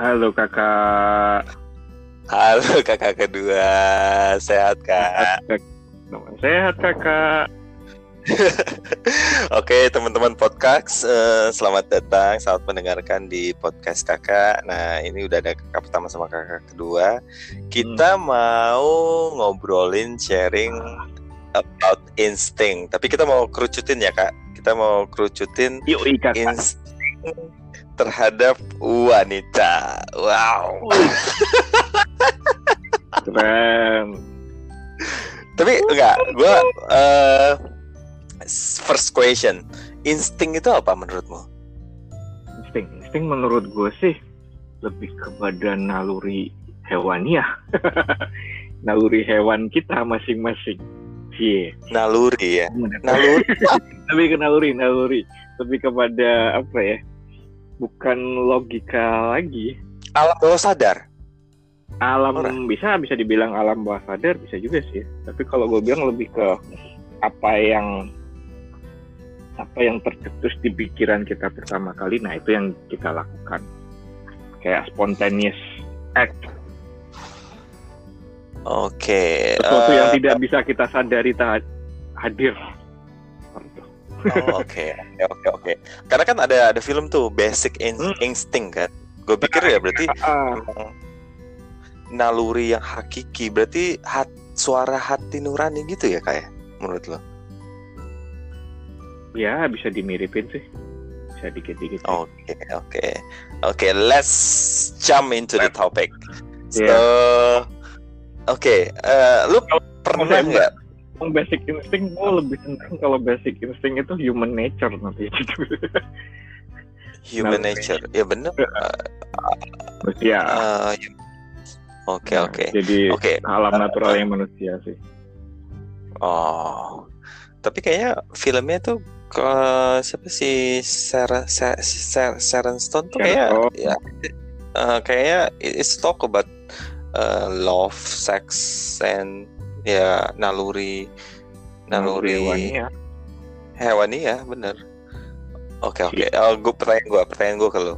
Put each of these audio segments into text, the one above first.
Halo kakak. Halo kakak kedua, sehat kak? Sehat kakak. Oke teman-teman podcast, uh, selamat datang, selamat mendengarkan di podcast kakak. Nah ini udah ada kakak pertama sama kakak kedua. Kita hmm. mau ngobrolin sharing about instinct, tapi kita mau kerucutin ya kak. Kita mau kerucutin Yuk, insting terhadap wanita. Wow. Keren. Tapi enggak, gue uh, first question, insting itu apa menurutmu? Insting, insting menurut gue sih lebih kepada naluri hewani ya. naluri hewan kita masing-masing. Iya. Naluri ya. Naluri. lebih ke naluri, naluri. Lebih kepada apa ya? Bukan logika lagi. Alam bawah sadar. Alam Orang. bisa bisa dibilang alam bawah sadar bisa juga sih. Tapi kalau gue bilang lebih ke apa yang apa yang tercetus di pikiran kita pertama kali, nah itu yang kita lakukan. Kayak spontaneous act. Oke. Okay, Sesuatu uh, yang tidak bisa kita sadari tak hadir Oh, oke, oke, oke, Karena kan ada ada film tuh Basic in hmm. Instinct kan. Gue pikir ya berarti uh, naluri yang hakiki. Berarti hat, suara hati nurani gitu ya kayak ya? menurut lo? Ya bisa dimiripin sih. Bisa dikit-dikit. Oke, okay, oke, okay. oke. Okay, let's jump into the topic. So, yeah. oke, okay, uh, lu pernah nggak basic instinct gue lebih senang kalau basic instinct itu human nature nanti gitu. Human nah, nature, ya benar. Ya. Uh, Oke nah, oke. Jadi okay. alam natural yang manusia sih. Oh, tapi kayaknya filmnya tuh ke siapa sih Sarah Sharon Stone tuh kayak ya uh, kayaknya it's talk about uh, love, sex, and ya naluri naluri, hewani ya hewani ya bener. Oke oke. Okay. oh, gue pertanyaan gue pertanyaan gue kalau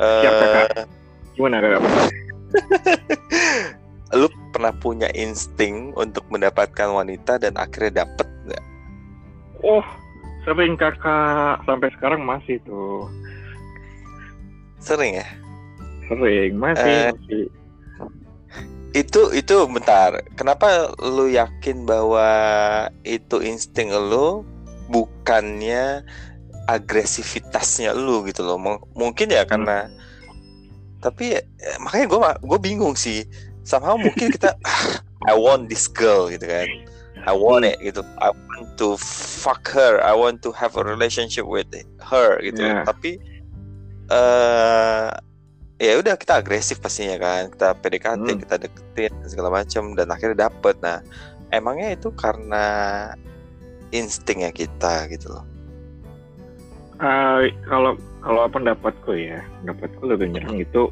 uh, gimana kakak? Lu pernah punya insting untuk mendapatkan wanita dan akhirnya dapet nggak? Oh sering kakak. Sampai sekarang masih tuh. Sering ya? Sering. Masih, uh, masih itu itu bentar. Kenapa lu yakin bahwa itu insting lu bukannya agresivitasnya lu gitu loh? M mungkin ya hmm. karena tapi eh, makanya gue gue bingung sih. Sama mungkin kita I want this girl gitu kan. I want it gitu. I want to fuck her. I want to have a relationship with her gitu. Yeah. tapi uh, ya udah kita agresif pastinya kan. Kita PDKT hmm. kita deketin segala macam dan akhirnya dapet. Nah emangnya itu karena instingnya kita gitu loh? Uh, kalau kalau pendapatku ya pendapatku lebih nyerang hmm. itu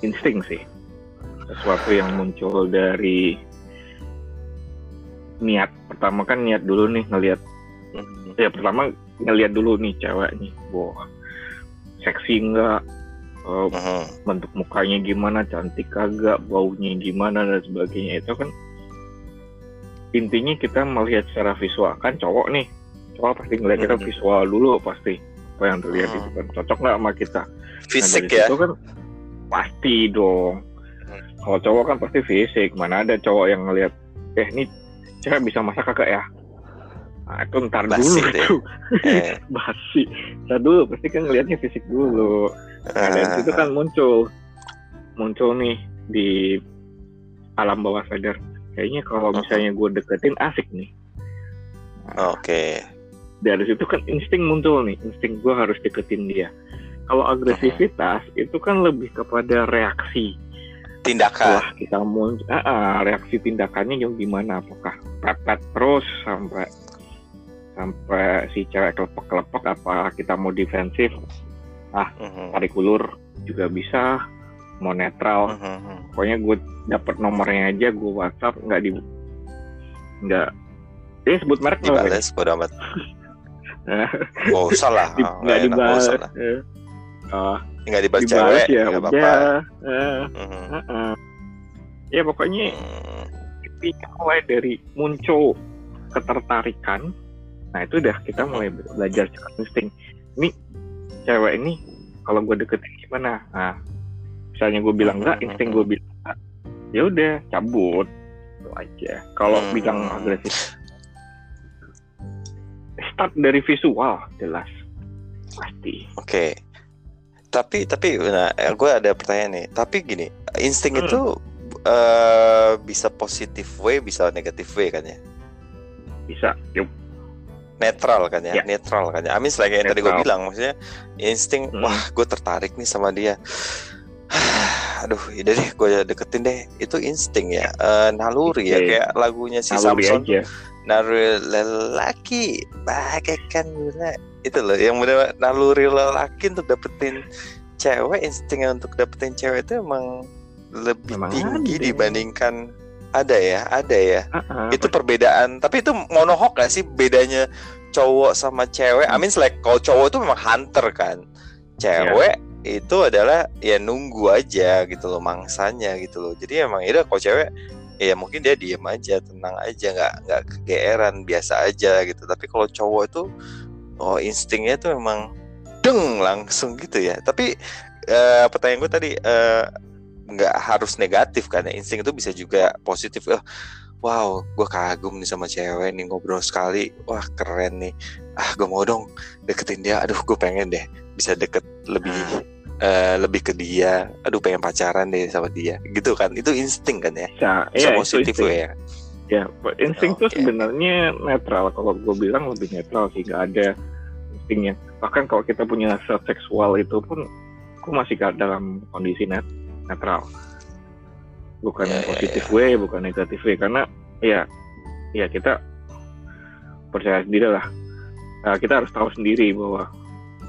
insting sih. Sesuatu yang muncul dari niat. Pertama kan niat dulu nih ngelihat. Hmm. ya pertama ngelihat dulu nih cewek nih wah seksi enggak uh, uh-huh. bentuk mukanya gimana cantik kagak baunya gimana dan sebagainya itu kan intinya kita melihat secara visual kan cowok nih cowok pasti ngeliat kita uh-huh. visual dulu pasti apa yang terlihat uh-huh. itu kan cocok nggak sama kita fisik nah, ya itu kan pasti dong uh-huh. kalau cowok kan pasti fisik mana ada cowok yang ngelihat eh ini cewek bisa masak kagak ya Nah, itu ntar basi dulu deh. Eh. basi. Ntar dulu pasti kan ngelihatnya fisik dulu. Nah, dari uh. situ kan muncul muncul nih di alam bawah sadar. Kayaknya kalau misalnya gue deketin asik nih. Nah, Oke. Okay. Dari situ kan insting muncul nih, insting gue harus deketin dia. Kalau agresivitas uh-huh. itu kan lebih kepada reaksi tindakan. Setelah kita muncul, uh, uh, reaksi tindakannya yang gimana? Apakah pepet terus sampai sampai si cewek kelepek-kelepek apa kita mau defensif ah uh-huh. tarik ulur juga bisa mau netral uh-huh. pokoknya gue dapet nomornya aja gue WhatsApp nggak di nggak eh sebut merek dibales bodo amat nggak usah lah nggak dibalas uh, nggak dibalas cewek ya nggak apa-apa Mhm. eh, eh. ya pokoknya Hmm. mulai dari muncul ketertarikan nah itu udah kita mulai belajar cara insting ini cewek ini kalau gue deketin gimana nah misalnya gue bilang enggak insting gue bilang enggak ya udah cabut itu aja kalau Hmm. bilang agresif start dari visual jelas pasti Oke. Tapi tapi nah gue ada pertanyaan nih. Tapi gini, insting Hmm. itu eh, bisa positif way, bisa negatif way kan ya? bisa yuk Netral kan ya? Ya. Netral kan ya? Amin selain yang tadi gue bilang, maksudnya insting, Hmm. wah gue tertarik nih sama dia. Aduh, yaudah deh, gue deketin deh. Itu insting ya, Eh, naluri ya, Oke. kayak lagunya si naluri Samson. aja Naluri lelaki bagaikan itu loh yang benar naluri lelaki untuk dapetin cewek instingnya untuk dapetin cewek itu emang lebih Memang tinggi ada. dibandingkan ada ya ada ya. Ah. itu perbedaan tapi itu monohok gak sih bedanya cowok sama cewek? I mean like kalau cowok itu memang hunter kan. Cewek itu adalah ya nunggu aja gitu loh mangsanya gitu loh. Jadi emang itu kalau cewek ya mungkin dia diem aja tenang aja nggak nggak kegeeran biasa aja gitu. Tapi kalau cowok itu oh instingnya tuh memang deng langsung gitu ya. Tapi eh, pertanyaan gue tadi eh, nggak harus negatif kan ya. Insting itu bisa juga positif. Eh, wow gue kagum nih sama cewek nih ngobrol sekali. Wah keren nih. Ah gue mau dong deketin dia. Aduh gue pengen deh bisa deket lebih eh, lebih ke dia. Aduh pengen pacaran deh sama dia. Gitu kan. Itu insting kan ya? Bisa bisa ya, itu positif insting. ya? Ya, insting tuh Oke. sebenarnya netral. Kalau gue bilang lebih netral sih, nggak ada instingnya. Bahkan kalau kita punya hasrat seksual itu pun, gue masih gak dalam kondisi net netral. Bukan Ya, ya, positif ya. way, bukan negatif way. Karena ya, ya kita percaya sendiri lah. Nah, kita harus tahu sendiri bahwa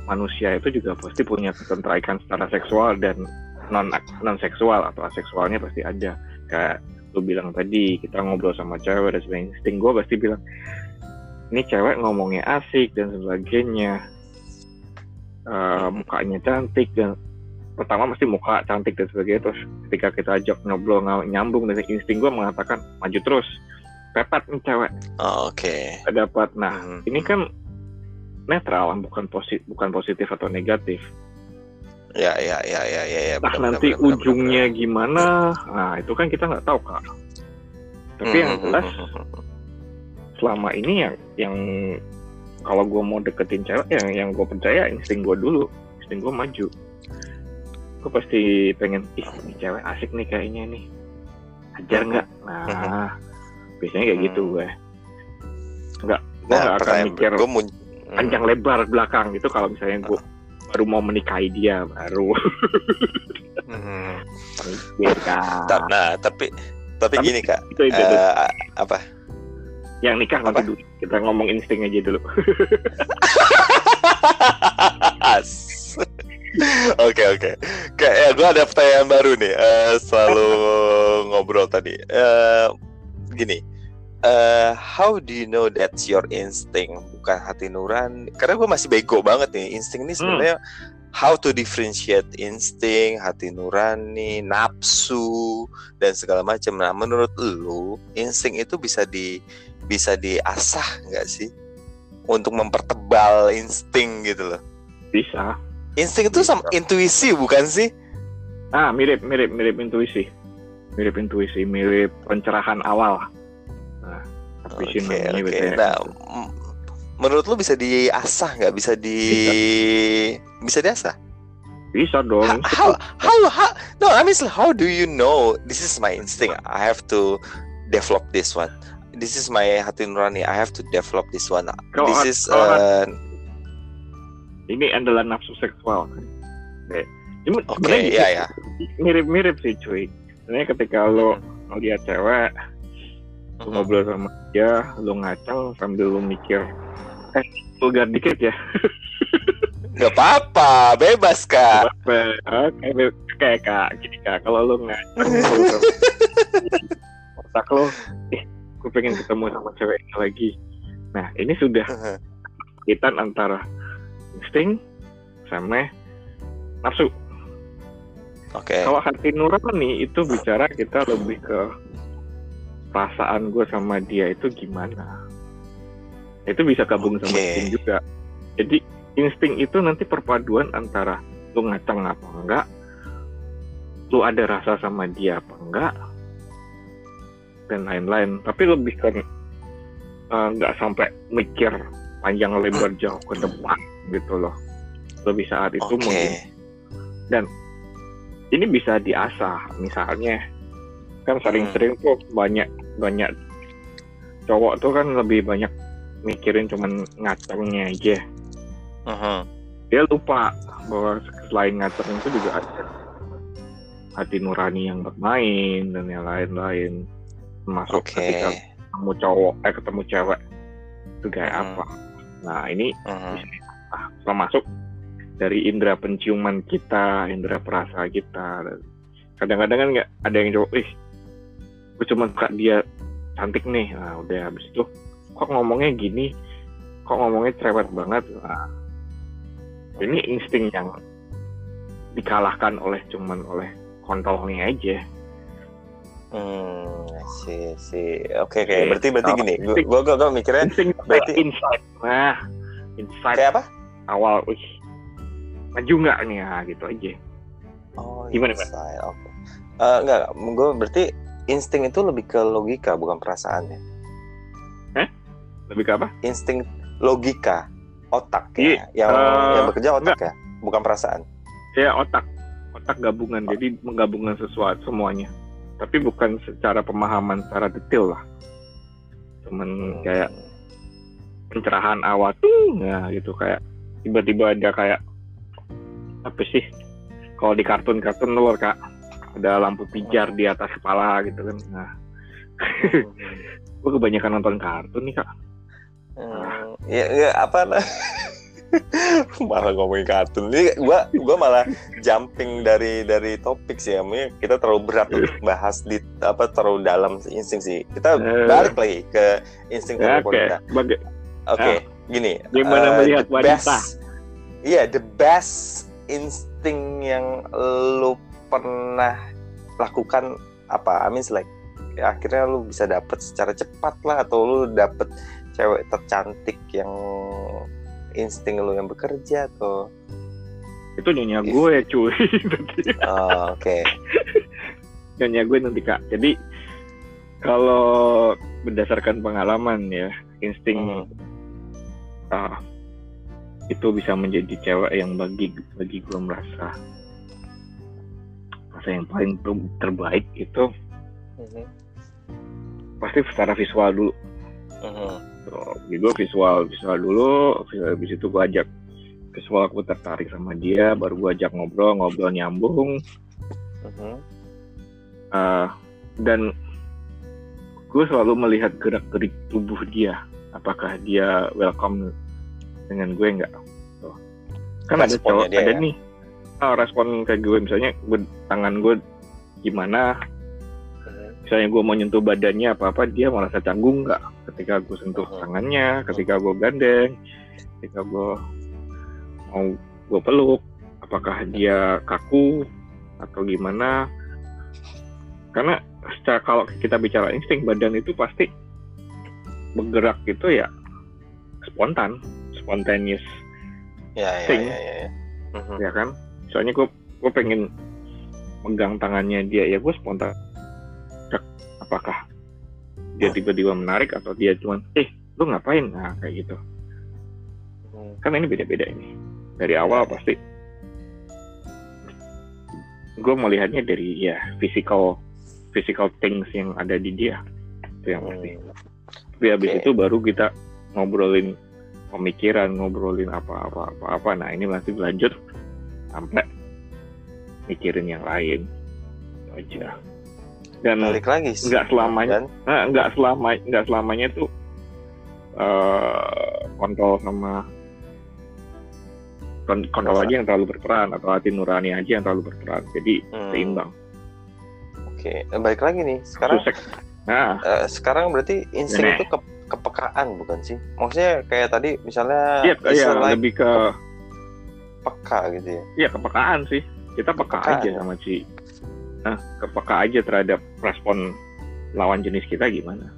manusia itu juga pasti punya ketertarikan secara seksual dan non non seksual atau aseksualnya pasti ada. Kayak lu bilang tadi kita ngobrol sama cewek dan sebagainya insting gue pasti bilang ini cewek ngomongnya asik dan sebagainya Eh, mukanya cantik dan pertama mesti muka cantik dan sebagainya terus ketika kita ajak ngobrol ng- nyambung dan insting gue mengatakan maju terus. Pepet nih cewek. Oh, oke. Nggak dapat. Nah Hmm. ini kan netral bukan positif bukan positif atau negatif. Ya ya ya ya ya ya. Nah benar, nanti benar, benar, ujungnya benar, gimana. Nah itu kan kita nggak tahu kak. Benar. tapi yang Hmm, jelas hmm, hmm, hmm. selama ini yang yang kalau gue mau deketin cewek yang yang gue percaya insting gue dulu. Insting gue maju gue pasti pengen ih ini cewek asik nih kayaknya nih. Ajar nggak? Nah biasanya kayak gitu gue. Nggak gue nah akan mikir gue mun panjang lebar belakang gitu kalau misalnya gue baru mau menikahi dia baru. Hmm. nah tapi tapi Tapi- gini kak. itu itu, itu. eh, apa? Yang nikah nanti dulu kita ngomong insting aja dulu. As. Oke oke. Kayak ya, gue ada pertanyaan baru nih. Eh, selalu ngobrol tadi. Eh, gini. eh how do you know that's your instinct bukan hati nurani? Karena gue masih bego banget nih. Insting ini sebenarnya how to differentiate insting, hati nurani, nafsu dan segala macam. Nah, menurut lu insting itu bisa di bisa diasah nggak sih untuk mempertebal insting gitu loh? bisa Insting itu sama intuisi bukan sih? Ah, mirip, mirip, mirip intuisi. Mirip intuisi, mirip pencerahan awal. Nah, oke. biasanya. Nah, menurut lu bisa diasah nggak? Bisa di bisa diasah? Bisa dong. Ha- How how how? No, I mean how do you know this is my instinct? I have to develop this one. This is my hati nurani. I have to develop this one. This is uh, Ini adalah nafsu seksual. Oke. Cuma oke sebenarnya ya mirip-mirip sih cuy. Sebenarnya ketika lo ngeliat cewek, lo Mhm. ngobrol sama dia, lo ngacang sambil lo mikir, eh, vulgar dikit ya. Nggak apa-apa, bebas kak. Apa? Kayak kayak kak, gini kak. Kalau lo ngacang, otak lo, eh, gue pengen ketemu sama cewek ini lagi. Nah, ini sudah kaitan antara insting sama nafsu. Oke. Okay. Kalau hati nurani itu bicara kita lebih ke perasaan gue sama dia itu gimana. Itu bisa gabung okay. sama insting juga. Jadi insting itu nanti perpaduan antara lu ngaceng apa enggak, lu ada rasa sama dia apa enggak, dan lain-lain. Tapi lebih ke eh, nggak uh, sampai mikir panjang lebar jauh ke depan gitu loh. Lebih saat itu okay. mungkin. Dan ini bisa diasah misalnya kan sering-sering tuh banyak banyak cowok tuh kan lebih banyak mikirin cuman ngacengnya aja uh-huh. dia lupa bahwa selain ngaceng itu juga ada hati nurani yang bermain dan yang lain-lain masuk okay. ketika ketemu cowok eh ketemu cewek itu kayak uh-huh. apa nah ini uh-huh. ah, termasuk dari indera penciuman kita, indera perasa kita. Kadang-kadang kan nggak ada yang coba, ih, gue cuma suka dia cantik nih. Nah, udah habis itu, kok ngomongnya gini, kok ngomongnya cerewet banget. Nah, ini insting yang dikalahkan oleh cuman oleh kontolnya aja. Hmm, sih sih. Oke, oke. Berarti berarti gini. Gue gue gue mikirnya berarti insight. Nah, insight. Kayak apa? Awal, wih, maju nggak nih ya? Gitu aja. Oh gimana yes, oke okay. uh, eh, nggak gue berarti insting itu lebih ke logika bukan perasaan ya? Eh lebih ke apa? Insting logika otak ya? Yeah. yang uh, yang bekerja otak enggak. ya? Bukan perasaan? Ya otak. Otak gabungan jadi menggabungkan sesuatu semuanya. Tapi bukan secara pemahaman secara detail lah. Cuman hmm. kayak pencerahan awal tuh ya gitu. Kayak tiba-tiba ada kayak apa sih? Kalau di kartun-kartun luar kak. Ada lampu pijar di atas kepala gitu kan. Nah. Gue kebanyakan nonton kartun nih kak. Hmm, ya, ya apa lah malah ngomongin kartun. Ini gua gua malah jumping dari dari topik sih. Ya kita terlalu berat untuk bahas di apa terlalu dalam insting sih. Kita uh, balik lagi ke insting ya, oke. Okay. oke. Okay, uh, gini gimana uh, melihat wanita iya yeah, the best insting yang lu pernah lakukan apa? I mean like ya, akhirnya lu bisa dapet secara cepat lah atau lu dapet cewek tercantik yang insting lu yang bekerja atau itu nyonya gue cuy oh, oke okay. nyonya gue nanti kak jadi kalau berdasarkan pengalaman ya insting hmm. Itu bisa menjadi cewek yang bagi bagi gue merasa merasa yang paling terbaik itu mm-hmm. pasti secara visual dulu mm-hmm. so, gue visual visual dulu habis itu gue ajak visual aku tertarik sama dia baru gue ajak ngobrol ngobrol nyambung mm-hmm. uh, dan gue selalu melihat gerak gerik tubuh dia apakah dia welcome dengan gue nggak oh. kan ada cowok dia, ada ya? nih oh, respon kayak gue misalnya gue, tangan gue gimana hmm. misalnya gue mau nyentuh badannya apa apa dia merasa canggung nggak ketika gue sentuh hmm. tangannya ketika gue gandeng ketika gue mau gue peluk apakah dia kaku atau gimana karena secara kalau kita bicara insting badan itu pasti bergerak itu ya spontan spontaneous ya, ya, thing ya, ya, ya. Uh-huh. ya kan soalnya gue gue pengen megang tangannya dia ya gue spontan apakah dia tiba-tiba menarik atau dia cuma eh lu ngapain nah kayak gitu hmm. kan ini beda-beda ini dari awal ya. pasti gue melihatnya dari ya physical physical things yang ada di dia itu yang pasti hmm. Tapi habis okay. itu baru kita ngobrolin pemikiran ngobrolin apa-apa apa-apa nah ini masih lanjut sampai mikirin yang lain. Itu aja. Dan balik lagi nggak selamanya nah, nggak selama nggak selamanya tuh uh, kontrol sama kontrol aja yang terlalu berperan atau hati nurani aja yang terlalu berperan. Jadi hmm. seimbang. Oke balik lagi nih. Sekarang Susek. Nah. Uh, sekarang berarti insting itu ke kepekaan bukan sih? Maksudnya kayak tadi misalnya Iya, iya lebih ke peka gitu ya. Iya, kepekaan sih. kita peka aja sama si nah kepeka aja terhadap respon lawan jenis kita gimana?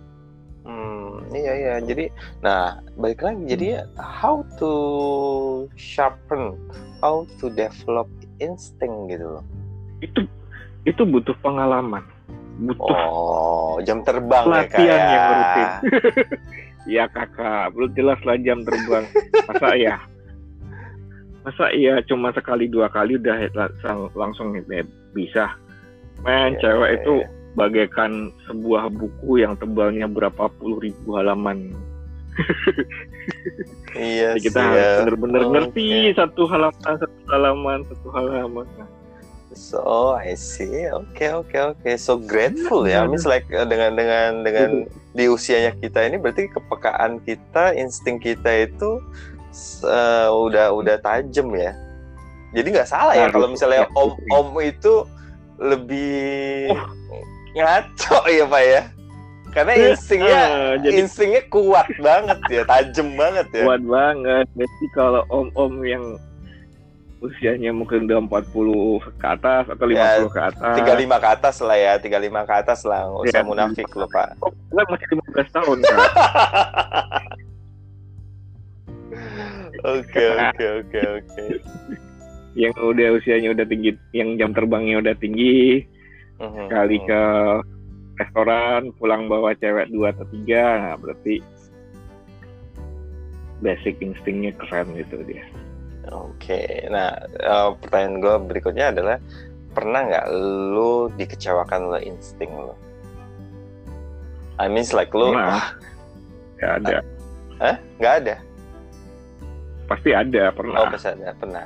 Hmm iya iya. Jadi nah balik lagi. Jadi ya how to sharpen how to develop insting gitu loh. Itu itu butuh pengalaman butuh oh jam terbang latihan ya, yang rutin Iya kakak, belum jelas lah jam terbang. Masa ya? Masa iya cuma sekali dua kali udah langsung, langsung bisa? Men, yeah, cewek yeah, itu yeah. bagaikan sebuah buku yang tebalnya berapa puluh ribu halaman. iya Jadi kita sih, harus ya. bener-bener Oh, ngerti satu halaman, satu halaman, satu halaman. Nah, So I see. Oke oke oke. So grateful ya. Means like uh, dengan dengan dengan di usianya kita ini berarti kepekaan kita, insting kita itu uh, udah udah tajam ya. Jadi nggak salah ya kalau misalnya ya, om om itu lebih Oh. ngaco ya pak ya. Karena instingnya Ah, jadi instingnya kuat banget ya, tajam banget ya. kuat banget. Jadi kalau om-om yang usianya mungkin udah 40 ke atas atau 50 Ya, ke atas. 35 ke atas lah ya, 35 ke atas lah, nggak usah Ya. munafik loh pak. Oh, kan masih 15 tahun kan. Oke oke oke oke. yang udah usianya udah tinggi, yang jam terbangnya udah tinggi, Mhm, kali mhm. ke restoran, pulang bawa cewek dua atau tiga, nah berarti basic instingnya keren gitu dia. Oke, nah eh, pertanyaan gue berikutnya adalah pernah nggak lu dikecewakan oleh insting lu? I mean like lu Pernah. ah, Ya ada, nggak ada. pasti ada Oh, pernah. pasti ada, pernah.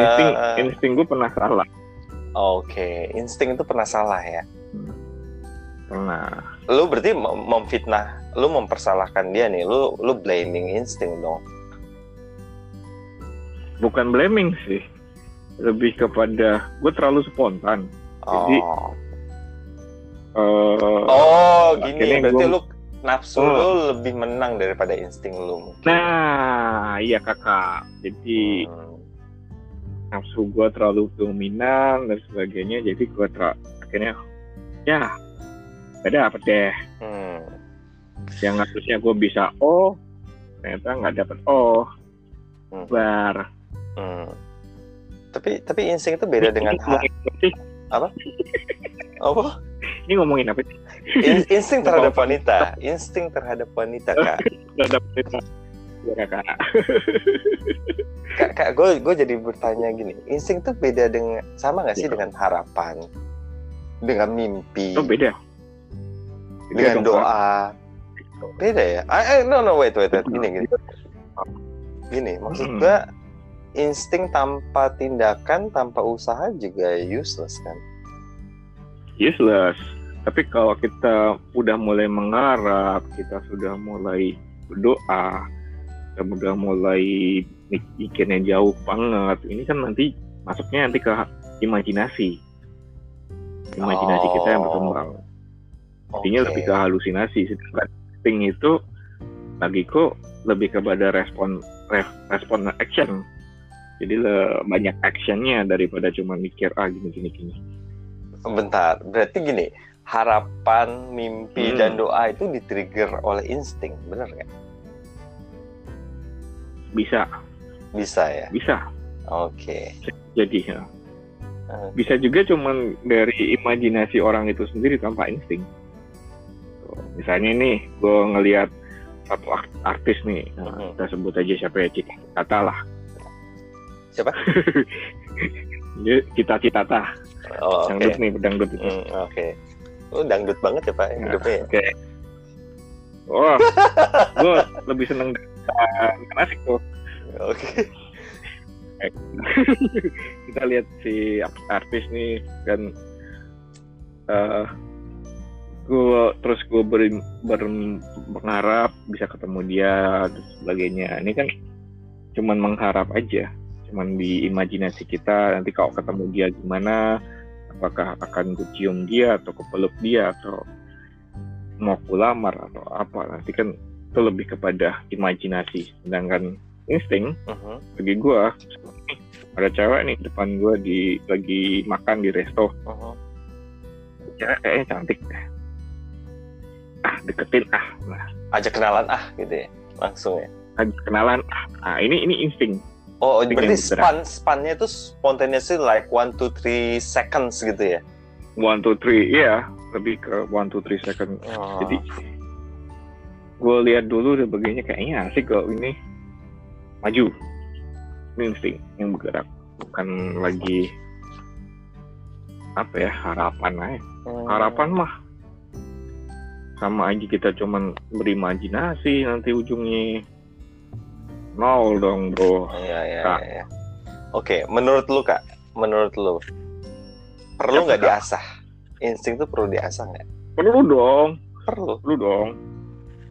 insting, Eh, insting gue pernah salah, Oke, insting itu pernah salah ya. pernah. Lu berarti mem- memfitnah, lu mempersalahkan dia nih, lu lu blaming insting dong. Bukan blaming sih, lebih kepada gue terlalu spontan. Jadi, Oh, Eh, oh gini, akhirnya berarti gua- lu nafsu Oh. lu lebih menang daripada insting lu. Nah, iya kakak. Jadi Hmm. nafsu gue terlalu dominan dan sebagainya. Jadi gue ter- akhirnya ya gak dapet deh. Hmm. Yang harusnya gue bisa oh ternyata nggak dapet oh. Hmm. Bar. Hmm. Tapi tapi insting itu beda dengan Ini ha- ngomongin apa apa? Ini ngomongin apa sih? In- insting terhadap wanita, insting terhadap wanita kak. Gak dapet ya kakak. Kak, kak gue gue jadi bertanya gini, insting itu beda dengan sama nggak sih Iya. dengan harapan, dengan mimpi, Oh beda. Beda dengan dong, Kak. doa? Beda ya? Eh, no no wait wait wait gini gini. Gini, maksud Hmm. Insting tanpa tindakan, tanpa usaha juga useless kan? useless. Tapi kalau kita udah mulai mengharap, kita sudah mulai berdoa, kita udah mulai mik- mikirnya jauh banget. Ini kan nanti masuknya nanti ke imajinasi. Imajinasi kita yang Oh. berkembang. Artinya Oke. lebih ke halusinasi. Sedangkan insting itu bagiku lebih kepada respon re- respon action. Jadi le- banyak actionnya daripada cuma mikir ah gini gini gini. Bentar, berarti gini, harapan, mimpi, Hmm. dan doa itu di-trigger oleh insting, bener nggak? Bisa, Bisa ya? bisa. Oke. Jadi ya. Bisa juga cuman dari imajinasi orang itu sendiri tanpa insting. Misalnya nih, gue ngelihat satu art- artis nih, nah, Mhm. kita sebut aja siapa ya Cita lah. Siapa? Dia Cita Citata, Oh, oke. dangdut nih, dangdut itu. Hmm, oke. Lu dangdut banget ya Pak Nah, hidupnya ya? Oke. Wah, gue lebih seneng dengan asik tuh. Oke. kita lihat si artis nih kan eh gue terus gue ber, ber- berharap bisa ketemu dia dan sebagainya ini kan cuman mengharap aja cuman di imajinasi kita nanti kalau ketemu dia gimana apakah akan gue cium dia atau kepeluk dia atau mau kulamar atau apa nanti kan itu lebih kepada imajinasi sedangkan insting Mhm. bagi gue ada cewek nih depan gue di lagi makan di resto Uh-huh. cewek kayaknya cantik ah deketin ah nah Ajak kenalan ah gitu ya. Langsung ya. ajak kenalan ah nah ini ini insting Oh, Bikin berarti span spannya itu spontaneously like one to three seconds gitu ya. one two three iya. Lebih ke one two three second Oh. jadi gue lihat dulu udah begini kayaknya asik kalau ini. Maju. Ini insting yang bergerak bukan lagi apa ya harapan aja. Hmm. harapan mah sama aja kita cuman berimajinasi nanti ujungnya nol dong bro Iya, iya, Kak. iya. Oke, menurut lu kak, menurut lu perlu nggak Kak? diasah? Insting tuh perlu diasah nggak? perlu dong Perlu. perlu dong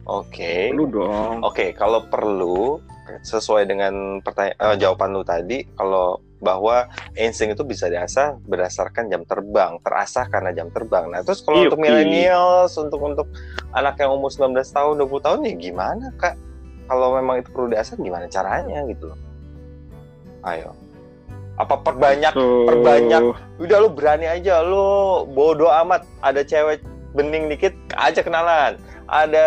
Oke. perlu dong Oke, kalau perlu sesuai dengan pertanyaan jawaban lu tadi, kalau bahwa insting itu bisa diasah berdasarkan jam terbang, terasah karena jam terbang. Nah, terus kalau untuk millennials, untuk untuk anak yang umur 19 tahun, 20 tahun ya gimana, Kak? Kalau memang itu perlu diasah gimana caranya gitu loh. Ayo. Apa perbanyak So, perbanyak. udah lu berani aja. Lu bodoh amat. Ada cewek bening dikit aja kenalan. Ada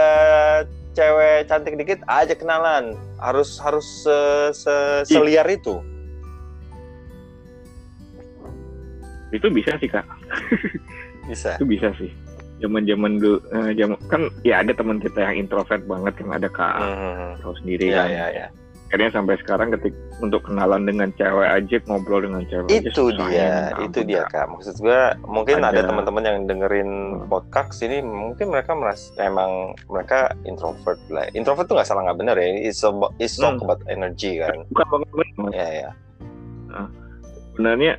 cewek cantik dikit aja kenalan. Harus harus se, se- seliar itu. Itu bisa sih kak. Bisa. Itu bisa sih zaman zaman dulu eh, zaman kan ya ada teman kita yang introvert banget yang ada kak Hmm, tahu sendiri ya kan. ya ya. Akhirnya sampai sekarang ketik untuk kenalan dengan cewek aja ngobrol dengan cewek aja itu susah dia itu ampun, dia Kak. maksud gua mungkin ada, Ada- teman-teman yang dengerin Hmm. podcast ini mungkin mereka merasa emang mereka introvert lah. Introvert tuh nggak salah nggak benar ya. It's about it's talk Hmm. about energy kan? Bukan banget ya ya. Sebenarnya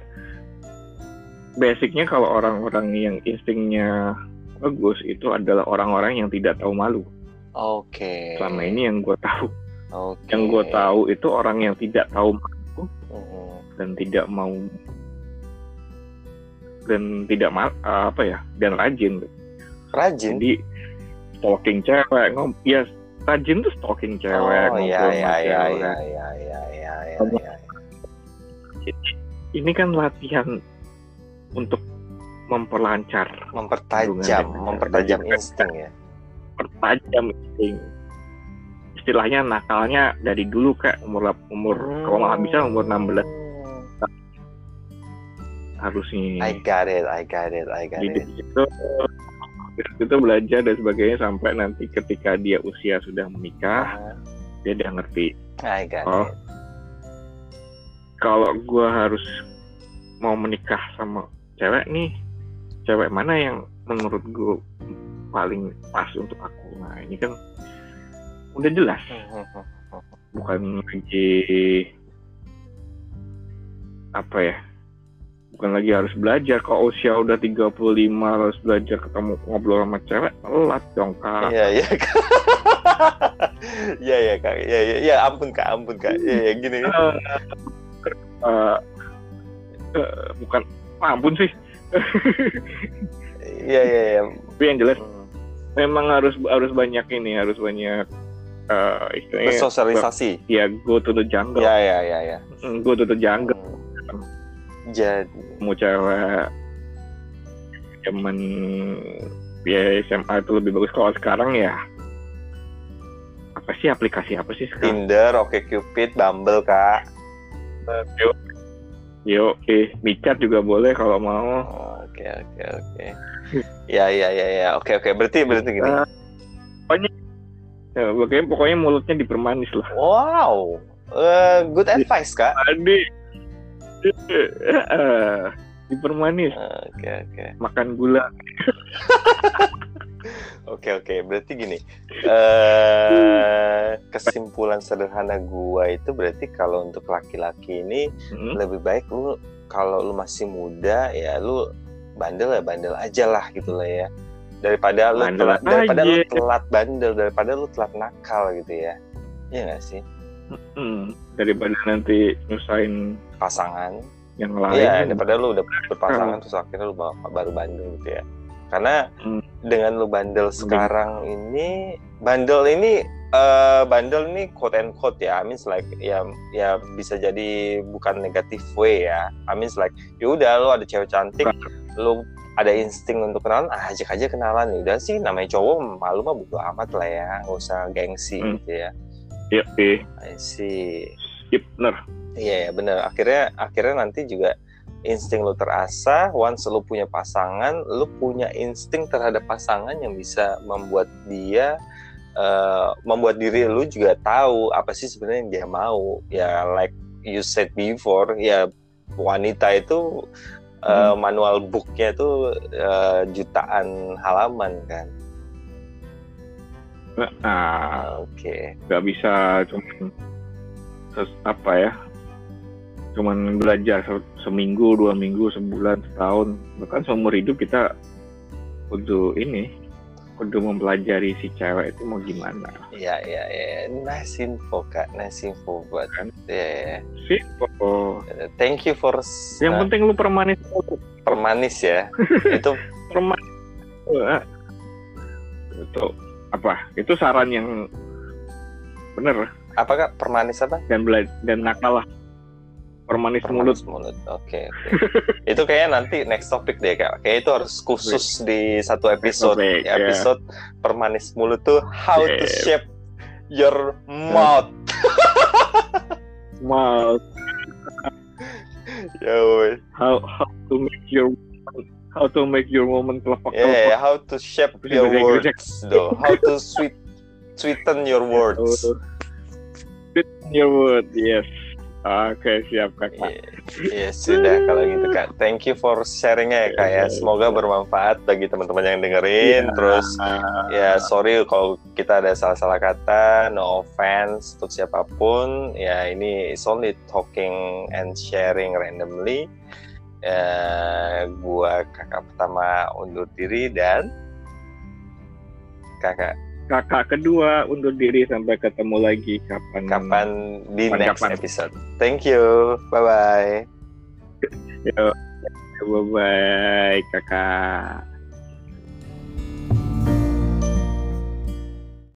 basicnya kalau orang-orang yang instingnya bagus itu adalah orang-orang yang tidak tahu malu oke selama ini yang gue tahu Oke. yang gue tahu itu orang yang tidak tahu malu Mhm. dan tidak mau dan tidak mal apa ya dan rajin Rajin. jadi stalking cewek ngom ya rajin tuh stalking cewek oh iya iya iya iya iya iya iya iya. Kamu- iya. ini kan latihan untuk memperlancar Mempertajam, mempertajam insting ya. pertajam insting istilahnya nakalnya dari dulu kayak umur umur kalau nggak bisa umur 16 harusnya I got it, I got it, I got Jadi it. itu itu belajar dan sebagainya sampai nanti ketika dia usia sudah menikah dia udah ngerti I got Oh. it. kalau gua harus mau menikah sama cewek nih cewek mana yang menurut gua paling pas untuk aku nah ini kan udah jelas bukan lagi apa ya bukan lagi harus belajar kalau usia udah 35 harus belajar ketemu ngobrol sama cewek telat dong kak Iya iya. Kak. Iya iya kak. Iya iya iya. Ampun kak, ampun kak. Iya iya gini. Eh, eh, eh, bukan ampun sih Iya iya iya. tapi yang jelas memang harus harus banyak ini harus banyak eh istilahnya Bersosialisasi. ya go to the jungle Iya iya iya iya. Mm, go to the jungle Jadi mau cewek zaman ya SMA itu lebih bagus kalau sekarang ya apa sih aplikasi apa sih sekarang Tinder, Oke Cupid, Bumble kak. yo yo eh micat juga boleh kalau mau Oke oke oke. Ya ya ya ya. Oke oke. Berarti berarti gini. Eh, pokoknya ya, pokoknya pokoknya mulutnya dipermanis lah Wow. Eh, good advice kak. adik Eh, dipermanis Oke oke. makan gula Oke oke, berarti gini. eh kesimpulan sederhana gua itu berarti kalau untuk laki-laki ini Hmm, lebih baik lu kalau lu masih muda ya lu bandel ya bandel aja lah gitu lah ya. Daripada lu telat, daripada lu telat bandel, daripada lu telat nakal gitu ya. Iya nggak sih? hmm, daripada nanti nyusahin Pasangan. yang lain Iya, daripada lu udah berpasangan terus akhirnya lu ba- baru bandel gitu ya. Karena Hmm. dengan lu bandel sekarang ini, bandel ini uh, bandel nih quote and quote ya. I mean like ya ya bisa jadi bukan negatif way ya. I mean like ya udah lo ada cewek cantik lo ada insting untuk kenalan ah, ajak aja kenalan. Ya udah sih namanya cowok malu mah butuh amat lah ya. Nggak usah gengsi hmm. gitu ya. Iya sih. I see. Yep, bener iya ya bener akhirnya akhirnya nanti juga insting lu terasa once lu punya pasangan lu punya insting terhadap pasangan yang bisa membuat dia uh, membuat diri lu juga tahu apa sih sebenarnya yang dia mau. Ya like you said before ya wanita itu uh, manual booknya itu uh, jutaan halaman kan? Nah oke. okay. nggak bisa cuma apa ya cuman belajar seminggu dua minggu sebulan setahun. Bahkan seumur hidup kita untuk ini untuk mempelajari si cewek itu mau gimana. Iya iya iya. Nice info kak. Nice info buat kan? ya, ya. info thank you for yang nah, penting lu permanis permanis ya. Itu permanis itu apa? Itu saran yang bener. Apakah permanis apa? Dan belajar dan nakal lah permanis, mulut. mulut. Oke. Okay, okay. itu kayaknya nanti next topic deh kak. Kayak itu harus khusus di satu episode. Topic, ya, episode yeah. permanis mulut tuh how yeah. to shape your mouth. mouth. ya. How how to make your how to make your moment lepak Yeah, how to shape your words though. How to sweet sweeten your words. Sweeten your word, yes. Oke siap kak. Iya yes, sudah kalau gitu kak. Thank you for sharingnya ya kak ya. Semoga bermanfaat bagi teman-teman yang dengerin. Yeah. Terus ya sorry kalau kita ada salah-salah kata. No offense untuk siapa pun. Ya ini it's only talking and sharing randomly. Ya, gua kakak pertama undur diri dan kakak kakak kedua undur diri sampai ketemu lagi kapan kapan di kapan, next kapan. episode. Thank you. Bye bye. Yo, bye bye kakak.